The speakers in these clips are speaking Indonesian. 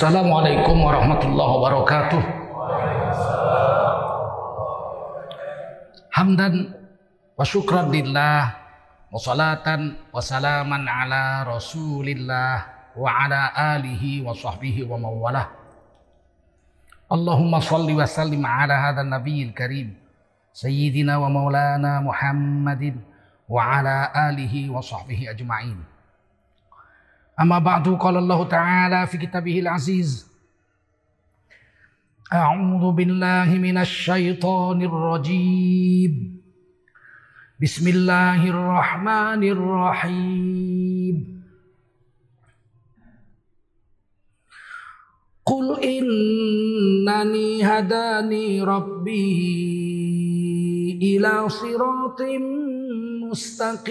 السلام عليكم ورحمة الله وبركاته حمدا وشكرا لله وصلاة وسلاما على رسول الله وعلى آله وصحبه ومواله اللهم صل وسلم على هذا النبي الكريم سيدنا ومولانا محمد وعلى آله وصحبه أجمعين أما بعد قال الله تعالى في كتابه العزيز أعوذ بالله من الشيطان الرجيم. بسم الله الرحمن الرحيم. قل إنني هداني ربي إلى صراط مستقيم.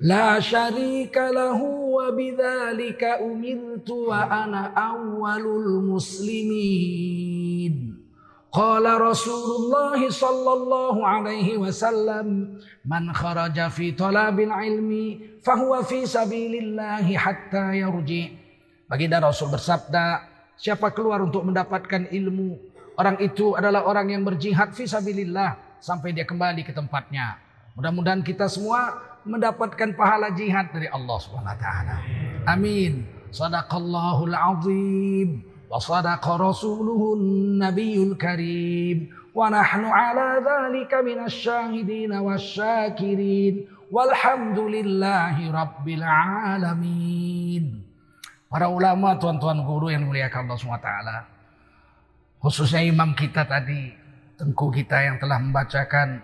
لا شريك له وبذلك أمرت وأنا أول المسلمين قال رسول الله صلى الله عليه وسلم من خرج في طلب العلم فهو في سبيل الله حتى يرجع Baginda Rasul bersabda, siapa keluar untuk mendapatkan ilmu, orang itu adalah orang yang berjihad fi sabilillah sampai dia kembali ke tempatnya. Mudah-mudahan kita semua mendapatkan pahala jihad dari Allah Subhanahu wa taala. Amin. Sadaqallahul azim wa sadaqa rasuluhun nabiyul karim wa nahnu ala dzalika minasyahidin wasyakirin walhamdulillahi rabbil alamin. Para ulama, tuan-tuan guru yang muliakan Allah SWT. Khususnya imam kita tadi, tengku kita yang telah membacakan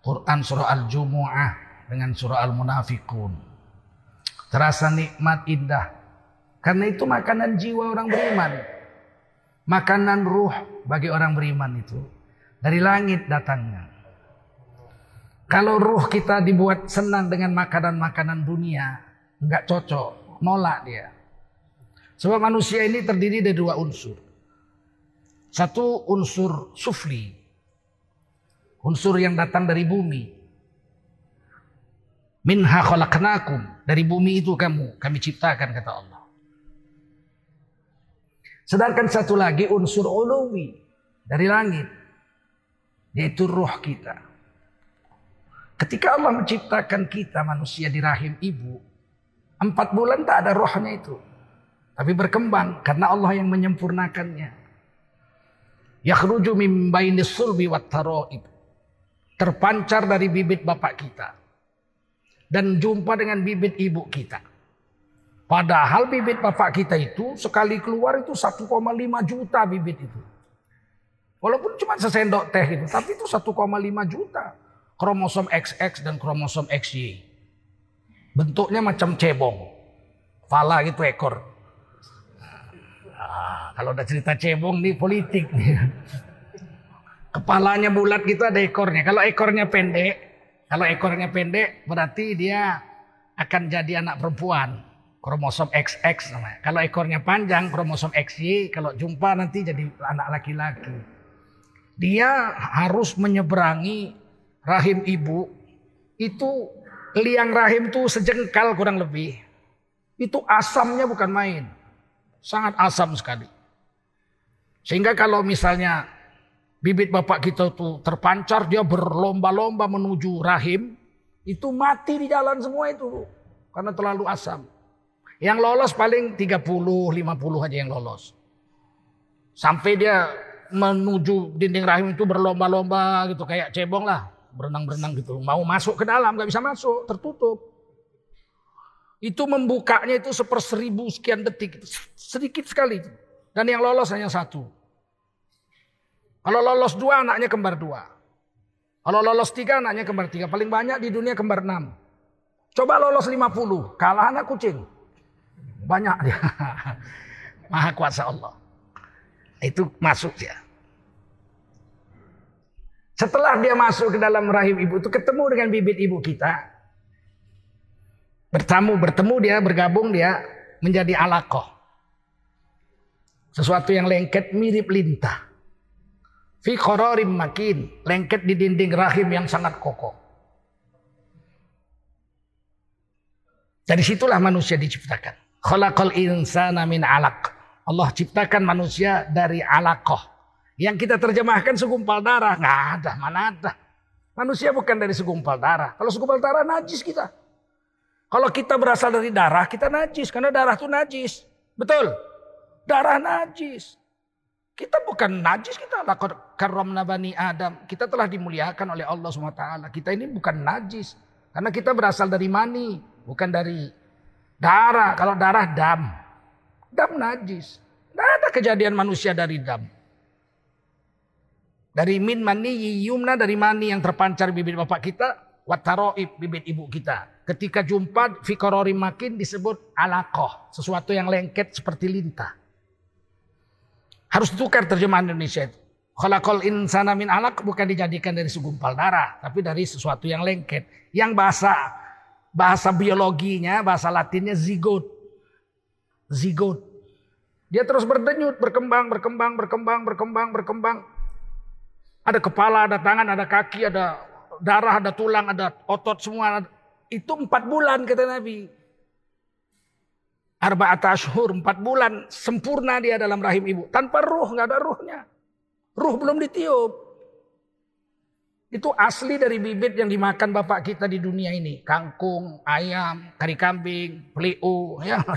Quran surah Al-Jumu'ah dengan surah Al-Munafikun. Terasa nikmat indah. Karena itu makanan jiwa orang beriman. Makanan ruh bagi orang beriman itu. Dari langit datangnya. Kalau ruh kita dibuat senang dengan makanan-makanan dunia. Enggak cocok. Nolak dia. Sebab manusia ini terdiri dari dua unsur. Satu unsur sufli. Unsur yang datang dari bumi. Minha khalaqnakum. Dari bumi itu kamu, kami ciptakan kata Allah. Sedangkan satu lagi unsur uluwi dari langit. Yaitu roh kita. Ketika Allah menciptakan kita manusia di rahim ibu. Empat bulan tak ada rohnya itu. Tapi berkembang karena Allah yang menyempurnakannya. Yakhruju min bainis sulbi wat Terpancar dari bibit bapak kita dan jumpa dengan bibit ibu kita. Padahal bibit bapak kita itu sekali keluar itu 1,5 juta bibit itu. Walaupun cuma sesendok teh itu, tapi itu 1,5 juta. Kromosom XX dan kromosom XY. Bentuknya macam cebong. Fala gitu ekor. Nah, kalau udah cerita cebong nih politik. Kepalanya bulat gitu ada ekornya. Kalau ekornya pendek, kalau ekornya pendek berarti dia akan jadi anak perempuan. Kromosom XX namanya. Kalau ekornya panjang kromosom XY. Kalau jumpa nanti jadi anak laki-laki. Dia harus menyeberangi rahim ibu. Itu liang rahim itu sejengkal kurang lebih. Itu asamnya bukan main. Sangat asam sekali. Sehingga kalau misalnya bibit bapak kita tuh terpancar, dia berlomba-lomba menuju rahim, itu mati di jalan semua itu. Karena terlalu asam. Yang lolos paling 30, 50 aja yang lolos. Sampai dia menuju dinding rahim itu berlomba-lomba gitu. Kayak cebong lah. Berenang-berenang gitu. Mau masuk ke dalam gak bisa masuk. Tertutup. Itu membukanya itu seperseribu sekian detik. Sedikit sekali. Dan yang lolos hanya satu. Kalau lolos dua anaknya kembar dua. Kalau lolos tiga anaknya kembar tiga. Paling banyak di dunia kembar enam. Coba lolos lima puluh. Kalah anak kucing. Banyak dia. Maha kuasa Allah. Itu masuk ya. Setelah dia masuk ke dalam rahim ibu itu ketemu dengan bibit ibu kita. Bertemu, bertemu dia, bergabung dia menjadi alakoh. Sesuatu yang lengket mirip lintah. Fi makin, lengket di dinding rahim yang sangat kokoh. Dari situlah manusia diciptakan. Khalaqal insana min alaq. Allah ciptakan manusia dari alaqah. Yang kita terjemahkan segumpal darah. Nggak ada, mana ada. Manusia bukan dari segumpal darah. Kalau segumpal darah najis kita. Kalau kita berasal dari darah, kita najis. Karena darah itu najis. Betul? Darah najis. Kita bukan najis, kita karomna bani Adam. Kita telah dimuliakan oleh Allah SWT. Kita ini bukan najis. Karena kita berasal dari mani, bukan dari darah. Kalau darah dam. Dam najis. Tidak ada kejadian manusia dari dam. Dari min mani yumna dari mani yang terpancar bibit bapak kita. Wataroib bibit ibu kita. Ketika jumpa fikorori makin disebut alakoh. Sesuatu yang lengket seperti lintah. Harus tukar terjemahan Indonesia itu. Khalaqal insana min alaq bukan dijadikan dari segumpal darah, tapi dari sesuatu yang lengket. Yang bahasa bahasa biologinya, bahasa latinnya zigot. Zigot. Dia terus berdenyut, berkembang, berkembang, berkembang, berkembang, berkembang. Ada kepala, ada tangan, ada kaki, ada darah, ada tulang, ada otot semua. Itu empat bulan kata Nabi. Arba'at ashur, empat bulan sempurna dia dalam rahim ibu. Tanpa ruh, nggak ada ruhnya. Ruh belum ditiup. Itu asli dari bibit yang dimakan bapak kita di dunia ini. Kangkung, ayam, kari kambing, peliu. Ya.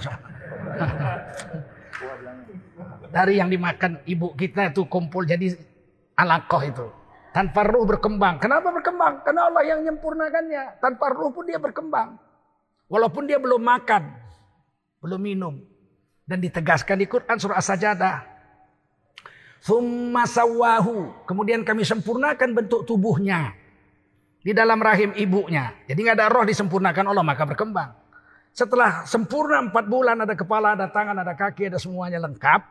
Dari yang dimakan ibu kita itu kumpul jadi alakoh itu. Tanpa ruh berkembang. Kenapa berkembang? Karena Allah yang menyempurnakannya. Tanpa ruh pun dia berkembang. Walaupun dia belum makan belum minum. Dan ditegaskan di Quran surah As-Sajadah. Thumma Kemudian kami sempurnakan bentuk tubuhnya. Di dalam rahim ibunya. Jadi nggak ada roh disempurnakan Allah maka berkembang. Setelah sempurna empat bulan ada kepala, ada tangan, ada kaki, ada semuanya lengkap.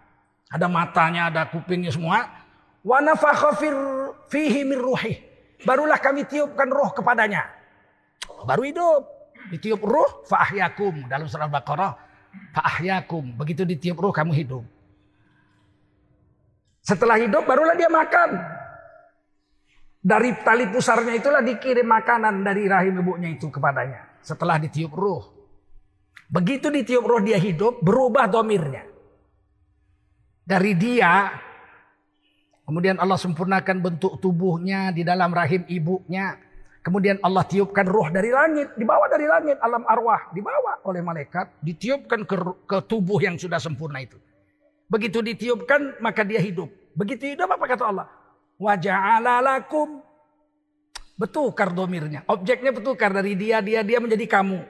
Ada matanya, ada kupingnya semua. Wa fihi min ruhi. Barulah kami tiupkan roh kepadanya. Baru hidup. Ditiup ruh fa'ahyakum. Dalam surah Baqarah Fa'ahyakum. Begitu ditiup ruh kamu hidup. Setelah hidup barulah dia makan. Dari tali pusarnya itulah dikirim makanan dari rahim ibunya itu kepadanya. Setelah ditiup ruh. Begitu ditiup ruh dia hidup, berubah domirnya. Dari dia, kemudian Allah sempurnakan bentuk tubuhnya di dalam rahim ibunya. Kemudian Allah tiupkan roh dari langit, dibawa dari langit alam arwah, dibawa oleh malaikat, ditiupkan ke, ke tubuh yang sudah sempurna itu. Begitu ditiupkan maka dia hidup. Begitu hidup apa kata Allah? Waja'alalakum Betukar domirnya. Objeknya betukar dari dia, dia, dia menjadi kamu.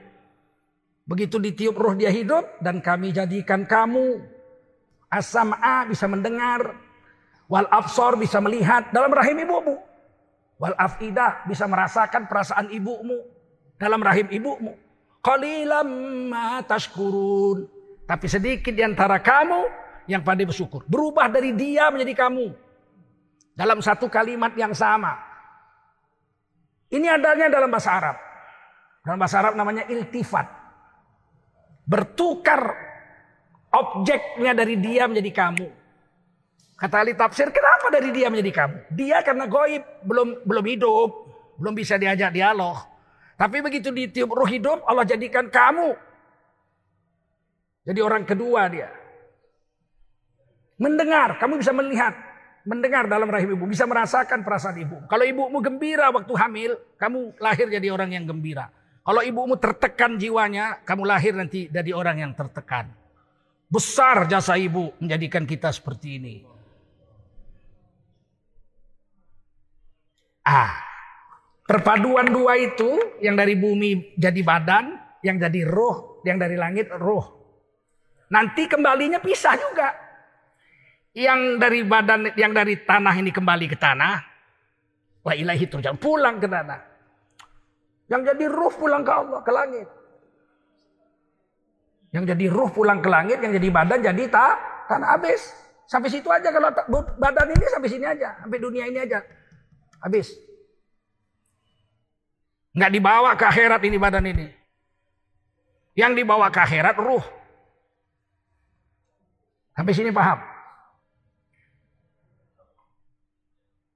Begitu ditiup roh dia hidup dan kami jadikan kamu. Asam-a bisa mendengar. Wal absor bisa melihat dalam rahim ibumu. Wal afidah bisa merasakan perasaan ibumu dalam rahim ibumu. Qalilam ma tashkurun. Tapi sedikit di antara kamu yang pandai bersyukur. Berubah dari dia menjadi kamu. Dalam satu kalimat yang sama. Ini adanya dalam bahasa Arab. Dalam bahasa Arab namanya iltifat. Bertukar objeknya dari dia menjadi kamu. Kata ahli tafsir, kenapa dari dia menjadi kamu? Dia karena goib, belum belum hidup, belum bisa diajak dialog. Tapi begitu ditiup ruh hidup, Allah jadikan kamu. Jadi orang kedua dia. Mendengar, kamu bisa melihat. Mendengar dalam rahim ibu, bisa merasakan perasaan ibu. Kalau ibumu gembira waktu hamil, kamu lahir jadi orang yang gembira. Kalau ibumu tertekan jiwanya, kamu lahir nanti jadi orang yang tertekan. Besar jasa ibu menjadikan kita seperti ini. Ah, perpaduan dua itu yang dari bumi jadi badan, yang jadi roh, yang dari langit roh. Nanti kembalinya pisah juga. Yang dari badan, yang dari tanah ini kembali ke tanah. Wa ilahi turja'un. Pulang ke tanah. Yang jadi roh pulang ke Allah, ke langit. Yang jadi roh pulang ke langit, yang jadi badan jadi tak tanah habis. Sampai situ aja kalau badan ini sampai sini aja, sampai dunia ini aja. Habis. Nggak dibawa ke akhirat ini badan ini. Yang dibawa ke akhirat ruh. Sampai sini paham?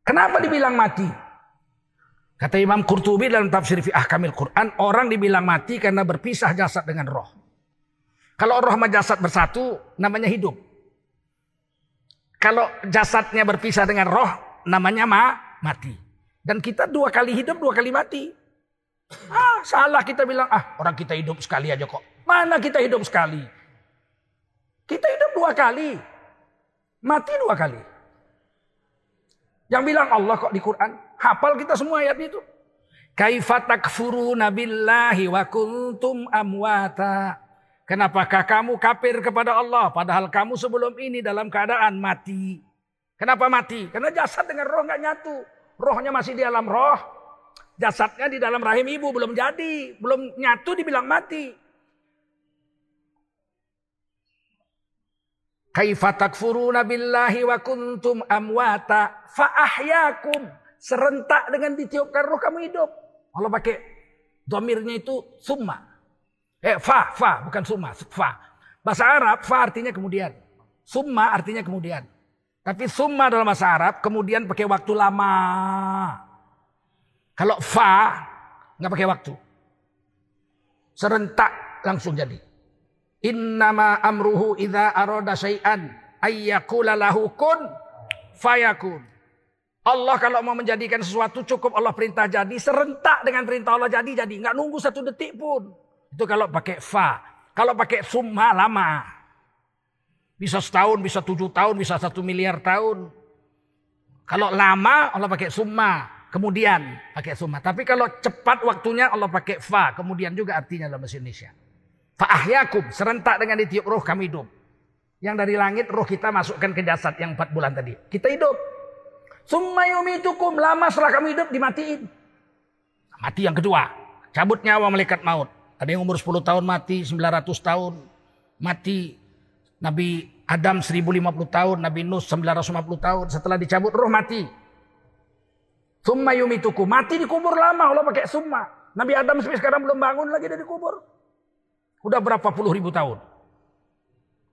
Kenapa dibilang mati? Kata Imam Qurtubi dalam tafsir fi ahkamil Quran, orang dibilang mati karena berpisah jasad dengan roh. Kalau roh sama jasad bersatu, namanya hidup. Kalau jasadnya berpisah dengan roh, namanya ma mati. Dan kita dua kali hidup, dua kali mati. Ah, salah kita bilang, ah orang kita hidup sekali aja kok. Mana kita hidup sekali? Kita hidup dua kali. Mati dua kali. Yang bilang Allah kok di Quran. Hafal kita semua ayat itu. Kaifa takfuruna wa kuntum amwata. Kenapakah kamu kafir kepada Allah padahal kamu sebelum ini dalam keadaan mati? Kenapa mati? Karena jasad dengan roh nggak nyatu. Rohnya masih di alam roh. Jasadnya di dalam rahim ibu belum jadi, belum nyatu dibilang mati. Kaifa takfuruna billahi wa kuntum amwata fa ahyakum. Serentak dengan ditiupkan roh kamu hidup. Allah pakai domirnya itu summa. Eh, fa, fa, bukan summa, fa. Bahasa Arab, fa artinya kemudian. Summa artinya kemudian. Tapi summa dalam bahasa Arab kemudian pakai waktu lama. Kalau fa nggak pakai waktu. Serentak langsung jadi. Innama amruhu idza arada syai'an ayyakula lahu kun fayakun. Allah kalau mau menjadikan sesuatu cukup Allah perintah jadi serentak dengan perintah Allah jadi jadi nggak nunggu satu detik pun. Itu kalau pakai fa. Kalau pakai summa lama. Bisa setahun, bisa tujuh tahun, bisa satu miliar tahun. Kalau lama Allah pakai summa. Kemudian pakai summa. Tapi kalau cepat waktunya Allah pakai fa. Kemudian juga artinya dalam bahasa Indonesia. Fa'ahyakum. Serentak dengan ditiup roh kami hidup. Yang dari langit roh kita masukkan ke jasad yang empat bulan tadi. Kita hidup. Summa yumitukum. Lama setelah kami hidup dimatiin. Mati yang kedua. Cabut nyawa malaikat maut. Ada yang umur 10 tahun mati, 900 tahun mati. Nabi Adam 1050 tahun, Nabi Nuh 950 tahun. Setelah dicabut roh mati. Summa yumituku. Mati di kubur lama. Allah pakai summa. Nabi Adam sampai sekarang belum bangun lagi dari kubur. Udah berapa puluh ribu tahun.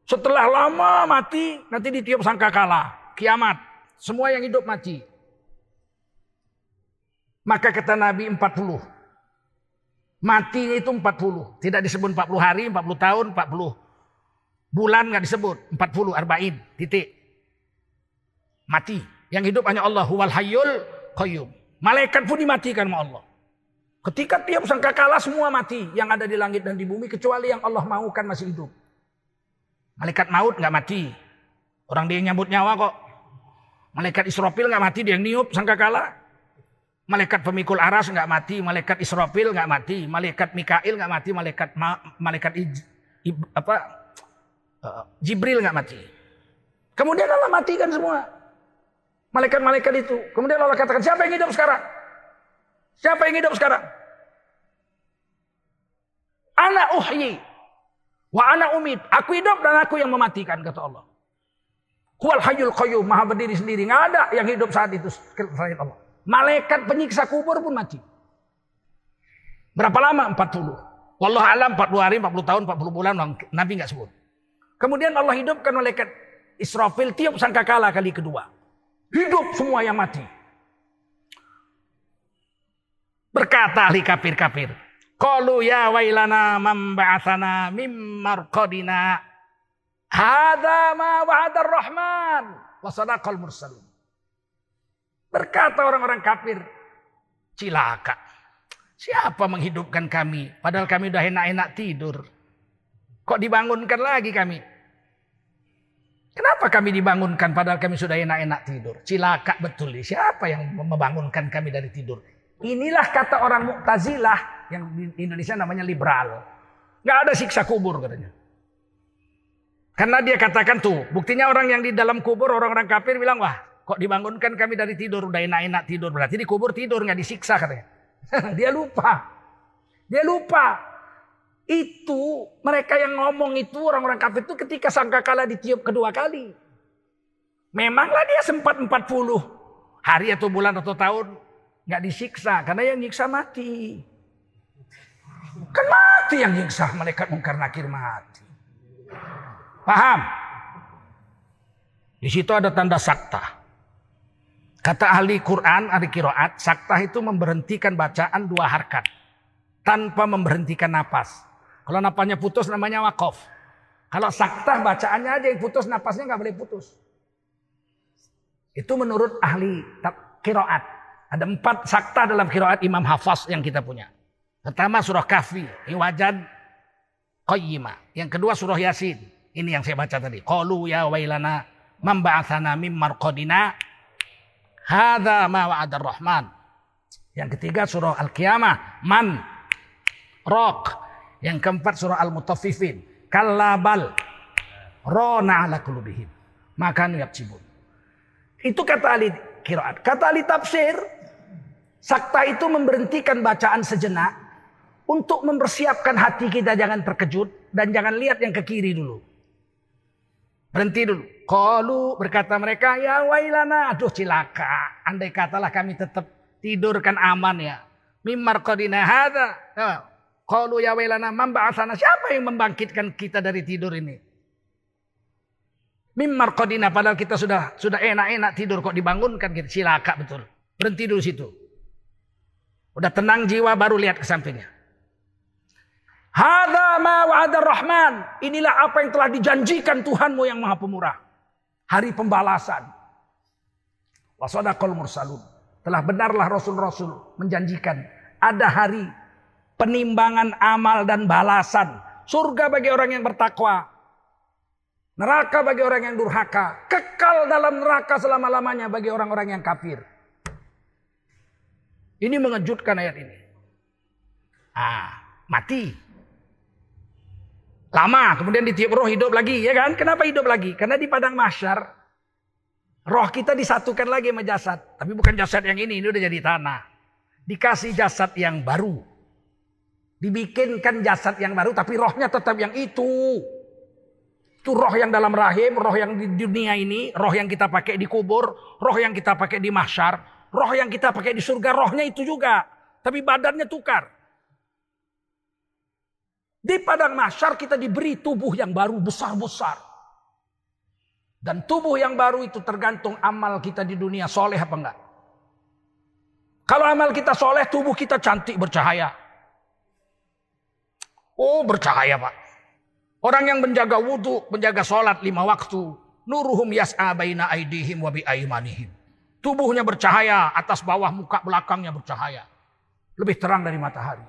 Setelah lama mati, nanti ditiup sangkakala. Kiamat. Semua yang hidup mati. Maka kata Nabi 40. Matinya itu 40. Tidak disebut 40 hari, 40 tahun, 40 bulan nggak disebut. 40, arba'in, titik. Mati. Yang hidup hanya Allah. Huwal hayyul qayyum. Malaikat pun dimatikan sama Allah. Ketika tiap sangka kalah semua mati. Yang ada di langit dan di bumi. Kecuali yang Allah maukan masih hidup. Malaikat maut nggak mati. Orang dia nyambut nyawa kok. Malaikat Israfil nggak mati. Dia yang niup sangka kalah. Malaikat pemikul aras nggak mati, malaikat Israfil nggak mati, malaikat Mikail nggak mati, malaikat ma, malaikat ij, apa Jibril nggak mati. Kemudian Allah matikan semua malaikat-malaikat itu. Kemudian Allah katakan siapa yang hidup sekarang? Siapa yang hidup sekarang? Anak uhyi wa anak umid. Aku hidup dan aku yang mematikan kata Allah. Huwal hayyul qayyum, maha berdiri sendiri. Nggak ada yang hidup saat itu selain Allah. Malaikat penyiksa kubur pun mati. Berapa lama? 40. Wallah alam 40 hari, 40 tahun, 40 bulan. Nabi nggak sebut. Kemudian Allah hidupkan malaikat Israfil tiup sangkakala kali kedua. Hidup semua yang mati. Berkata ahli kafir-kafir. Qalu ya wailana memba'athana mim marqadina. Hada ma wa'ada rahman wa sadaqal mursalun. Berkata orang-orang kafir, cilaka. Siapa menghidupkan kami? Padahal kami udah enak-enak tidur. Kok dibangunkan lagi kami? Kenapa kami dibangunkan padahal kami sudah enak-enak tidur? Cilaka betul. Siapa yang membangunkan kami dari tidur? Inilah kata orang Mu'tazilah yang di Indonesia namanya liberal. Gak ada siksa kubur katanya. Karena dia katakan tuh, buktinya orang yang di dalam kubur, orang-orang kafir bilang, wah Kok dibangunkan kami dari tidur, udah enak-enak tidur. Berarti dikubur tidur, nggak disiksa katanya. Dia lupa. Dia lupa. Itu mereka yang ngomong itu orang-orang kafir itu ketika sangkakala ditiup kedua kali. Memanglah dia sempat 40 hari atau bulan atau tahun nggak disiksa karena yang nyiksa mati. Kan mati yang nyiksa malaikat mungkar nakir mati. Paham? Di situ ada tanda sakta. Kata ahli Quran, ahli kiroat, sakta itu memberhentikan bacaan dua harkat. Tanpa memberhentikan napas. Kalau napasnya putus namanya wakaf. Kalau sakta bacaannya aja yang putus, napasnya nggak boleh putus. Itu menurut ahli kiroat. Ada empat sakta dalam kiroat Imam Hafaz yang kita punya. Pertama surah Kahfi, Iwajan Qayyima. Yang kedua surah Yasin. Ini yang saya baca tadi. Qalu ya wailana mamba'athana mim marqadina. Hadha ma wa'adar rahman. Yang ketiga surah Al-Qiyamah. Man. Rok. Yang keempat surah Al-Mutaffifin. Kallabal. Rona ala kulubihim. Maka cibun. Itu kata ahli kiraat. Kata ahli tafsir. Sakta itu memberhentikan bacaan sejenak. Untuk mempersiapkan hati kita jangan terkejut. Dan jangan lihat yang ke kiri dulu. Berhenti dulu. Kalu berkata mereka, ya wailana. Aduh cilaka. Andai katalah kami tetap tidur kan aman ya. Mimar kodina hada. Qalu ya wailana mamba'asana. Siapa yang membangkitkan kita dari tidur ini? Mimmar qadina padahal kita sudah sudah enak-enak tidur kok dibangunkan kita silaka betul. Berhenti dulu situ. Udah tenang jiwa baru lihat ke sampingnya. Hadza ma rahman. Inilah apa yang telah dijanjikan Tuhanmu yang Maha Pemurah. Hari pembalasan. Wasadaqal mursalun. Telah benarlah rasul-rasul menjanjikan ada hari penimbangan amal dan balasan. Surga bagi orang yang bertakwa. Neraka bagi orang yang durhaka. Kekal dalam neraka selama-lamanya bagi orang-orang yang kafir. Ini mengejutkan ayat ini. Ah, mati. Lama, kemudian ditiup roh hidup lagi, ya kan? Kenapa hidup lagi? Karena di padang mahsyar roh kita disatukan lagi sama jasad, tapi bukan jasad yang ini, ini udah jadi tanah. Dikasih jasad yang baru. Dibikinkan jasad yang baru tapi rohnya tetap yang itu. Itu roh yang dalam rahim, roh yang di dunia ini, roh yang kita pakai di kubur, roh yang kita pakai di mahsyar, roh yang kita pakai di surga, rohnya itu juga. Tapi badannya tukar. Di padang mahsyar kita diberi tubuh yang baru besar-besar. Dan tubuh yang baru itu tergantung amal kita di dunia soleh apa enggak. Kalau amal kita soleh, tubuh kita cantik bercahaya. Oh bercahaya pak. Orang yang menjaga wudhu, menjaga sholat lima waktu. Nuruhum yas'a baina aidihim wa bi'aimanihim. Tubuhnya bercahaya, atas bawah muka belakangnya bercahaya. Lebih terang dari matahari.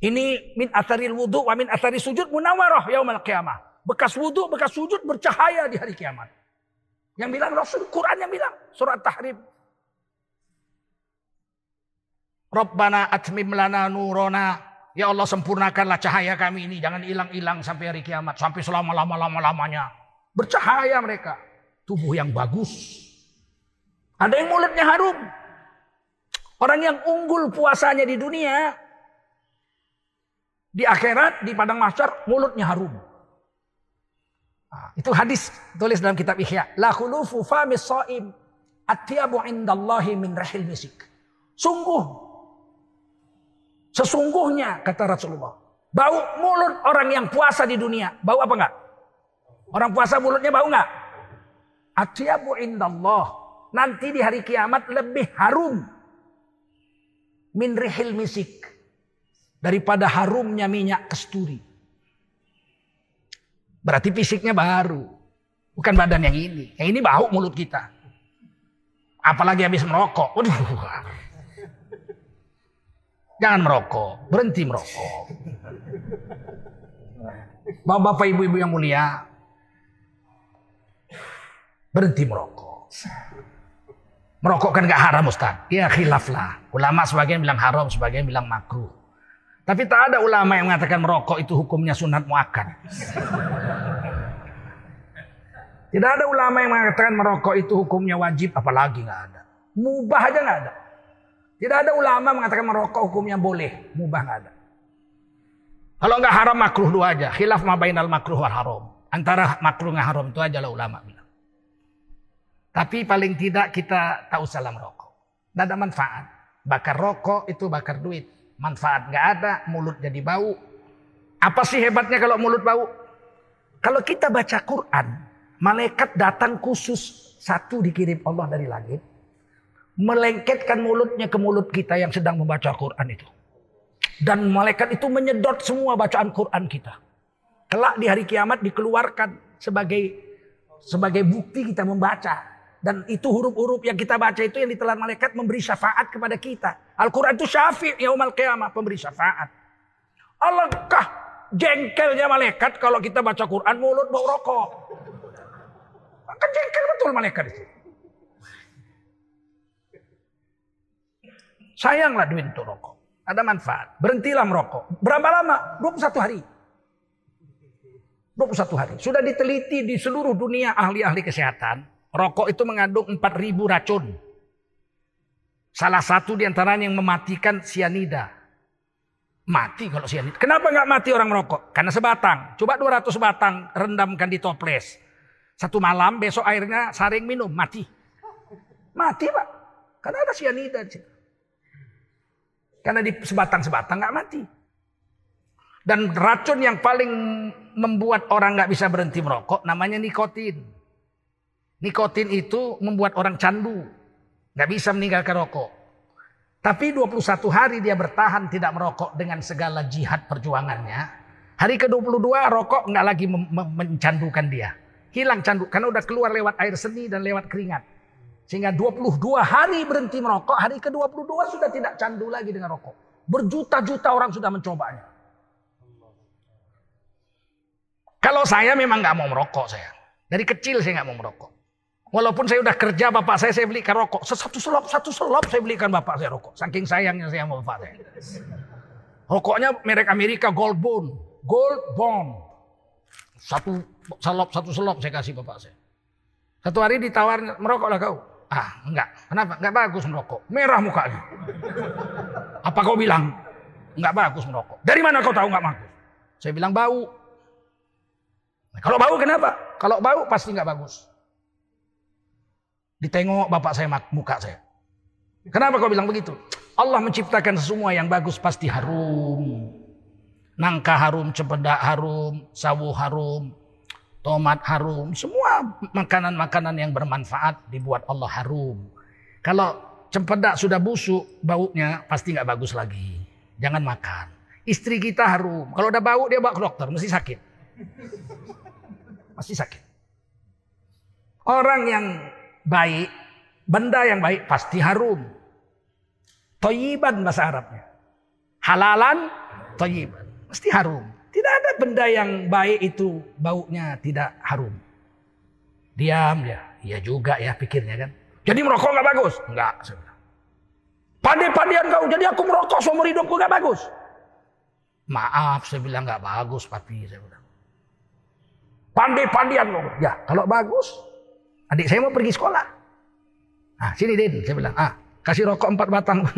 Ini min asaril wudhu wa min asari sujud munawarah yaumal qiyamah. Bekas wudhu, bekas sujud bercahaya di hari kiamat. Yang bilang Rasul, Quran yang bilang. Surat Tahrim. Rabbana atmim lana nurona. Ya Allah sempurnakanlah cahaya kami ini. Jangan hilang-hilang sampai hari kiamat. Sampai selama-lama-lama-lamanya. Bercahaya mereka. Tubuh yang bagus. Ada yang mulutnya harum. Orang yang unggul puasanya di dunia. Di akhirat, di padang mahsyar, mulutnya harum. Nah, itu hadis tulis dalam kitab Ihya. La khulufu famis so'im. Atiyabu indallahi min rahil misik. Sungguh Sesungguhnya kata Rasulullah. Bau mulut orang yang puasa di dunia. Bau apa enggak? Orang puasa mulutnya bau enggak? Atyabu indallah. Nanti di hari kiamat lebih harum. Min rihil misik. Daripada harumnya minyak kesturi. Berarti fisiknya baru. Bukan badan yang ini. Yang ini bau mulut kita. Apalagi habis merokok. Waduh. Jangan merokok, berhenti merokok. Bapak-bapak ibu-ibu yang mulia, berhenti merokok. Merokok kan gak haram Ustaz. Ya khilaf lah. Ulama sebagian bilang haram, sebagian bilang makruh. Tapi tak ada ulama yang mengatakan merokok itu hukumnya sunat muakkad. Tidak ada ulama yang mengatakan merokok itu hukumnya wajib, apalagi nggak ada. Mubah aja nggak ada. Tidak ada ulama mengatakan merokok hukumnya boleh, mubah nggak ada. Kalau nggak haram makruh dua aja. Khilaf mabainal makruh wal haram. Antara makruh nggak haram itu aja lah ulama bilang. Tapi paling tidak kita tak usah merokok. Tidak ada manfaat. Bakar rokok itu bakar duit. Manfaat nggak ada, mulut jadi bau. Apa sih hebatnya kalau mulut bau? Kalau kita baca Quran, malaikat datang khusus satu dikirim Allah dari langit. Melengketkan mulutnya ke mulut kita yang sedang membaca Quran itu. Dan malaikat itu menyedot semua bacaan Quran kita. Kelak di hari kiamat dikeluarkan sebagai sebagai bukti kita membaca. Dan itu huruf-huruf yang kita baca itu yang ditelan malaikat memberi syafaat kepada kita. Al-Quran itu syafi' yaumal qiyamah, pemberi syafaat. Alangkah jengkelnya malaikat kalau kita baca Quran mulut bau rokok. Kan jengkel betul malaikat itu. Sayanglah duit untuk rokok. Ada manfaat. Berhentilah merokok. Berapa lama? 21 hari. 21 hari. Sudah diteliti di seluruh dunia ahli-ahli kesehatan. Rokok itu mengandung 4000 racun. Salah satu di antaranya yang mematikan sianida. Mati kalau sianida. Kenapa nggak mati orang merokok? Karena sebatang. Coba 200 batang rendamkan di toples. Satu malam besok airnya saring minum. Mati. Mati pak. Karena ada sianida di. Karena di sebatang-sebatang nggak mati. Dan racun yang paling membuat orang nggak bisa berhenti merokok namanya nikotin. Nikotin itu membuat orang candu. Nggak bisa meninggalkan rokok. Tapi 21 hari dia bertahan tidak merokok dengan segala jihad perjuangannya. Hari ke-22 rokok nggak lagi mencandukan dia. Hilang candu karena udah keluar lewat air seni dan lewat keringat. Sehingga 22 hari berhenti merokok, hari ke-22 sudah tidak candu lagi dengan rokok. Berjuta-juta orang sudah mencobanya. Kalau saya memang nggak mau merokok saya. Dari kecil saya nggak mau merokok. Walaupun saya udah kerja bapak saya saya belikan rokok. Satu selop, satu selop saya belikan bapak saya rokok. Saking sayangnya saya sama bapak saya. Rokoknya merek Amerika Gold Bond. Gold Bond. Satu selop, satu selop saya kasih bapak saya. Satu hari ditawar merokoklah kau. Ah, enggak. Kenapa? Enggak bagus merokok. Merah mukanya. Apa kau bilang? Enggak bagus merokok. Dari mana kau tahu enggak bagus? Saya bilang bau. Nah, kalau bau kenapa? Kalau bau pasti enggak bagus. Ditengok bapak saya muka saya. Kenapa kau bilang begitu? Allah menciptakan semua yang bagus pasti harum. Nangka harum, cempedak harum, sawu harum, tomat harum. Semua makanan-makanan yang bermanfaat dibuat Allah harum. Kalau cempedak sudah busuk, baunya pasti nggak bagus lagi. Jangan makan. Istri kita harum. Kalau udah bau dia bawa ke dokter, mesti sakit. Pasti sakit. Orang yang baik, benda yang baik pasti harum. Toyiban bahasa Arabnya. Halalan, toyiban. Mesti harum. Tidak ada benda yang baik itu baunya tidak harum. Diam dia. Iya juga ya pikirnya kan. Jadi merokok nggak bagus? Enggak. Pandai-pandian kau. Jadi aku merokok seumur hidupku nggak bagus. Maaf saya bilang nggak bagus papi. Saya bilang. Pandai-pandian kau. Ya kalau bagus Adik saya mau pergi sekolah. Nah, sini Din, saya bilang, ah, kasih rokok empat batang.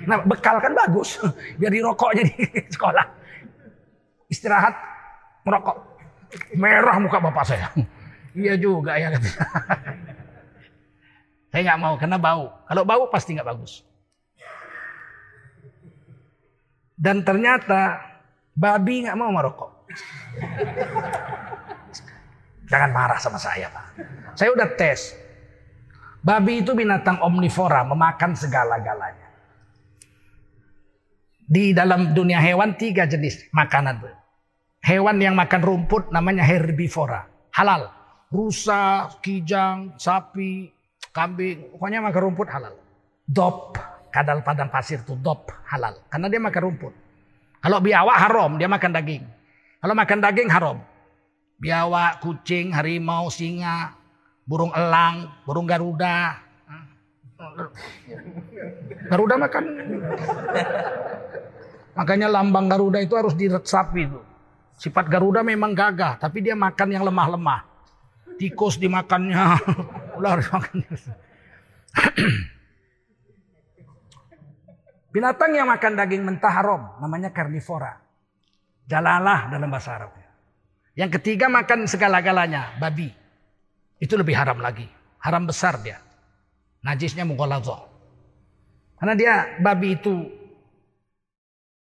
Nah, bekal kan bagus. Biar dirokoknya di sekolah. Istirahat, merokok. Merah muka bapak saya. Iya juga ya. saya nggak mau karena bau. Kalau bau pasti nggak bagus. Dan ternyata babi nggak mau merokok. Jangan marah sama saya, Pak. Saya udah tes. Babi itu binatang omnivora, memakan segala-galanya. Di dalam dunia hewan tiga jenis makanan. Hewan yang makan rumput namanya herbivora, halal. Rusa, kijang, sapi, kambing, pokoknya makan rumput halal. Dop, kadal padang pasir itu dop halal, karena dia makan rumput. Kalau biawak haram, dia makan daging. Kalau makan daging haram biawak, kucing, harimau, singa, burung elang, burung garuda. Garuda makan. Makanya lambang Garuda itu harus diresapi itu. Sifat Garuda memang gagah, tapi dia makan yang lemah-lemah. Tikus dimakannya, ular dimakannya. Binatang yang makan daging mentah haram, namanya karnivora. Jalalah dalam bahasa Arab. Yang ketiga makan segala-galanya, babi. Itu lebih haram lagi. Haram besar dia. Najisnya mughaladhah. Karena dia babi itu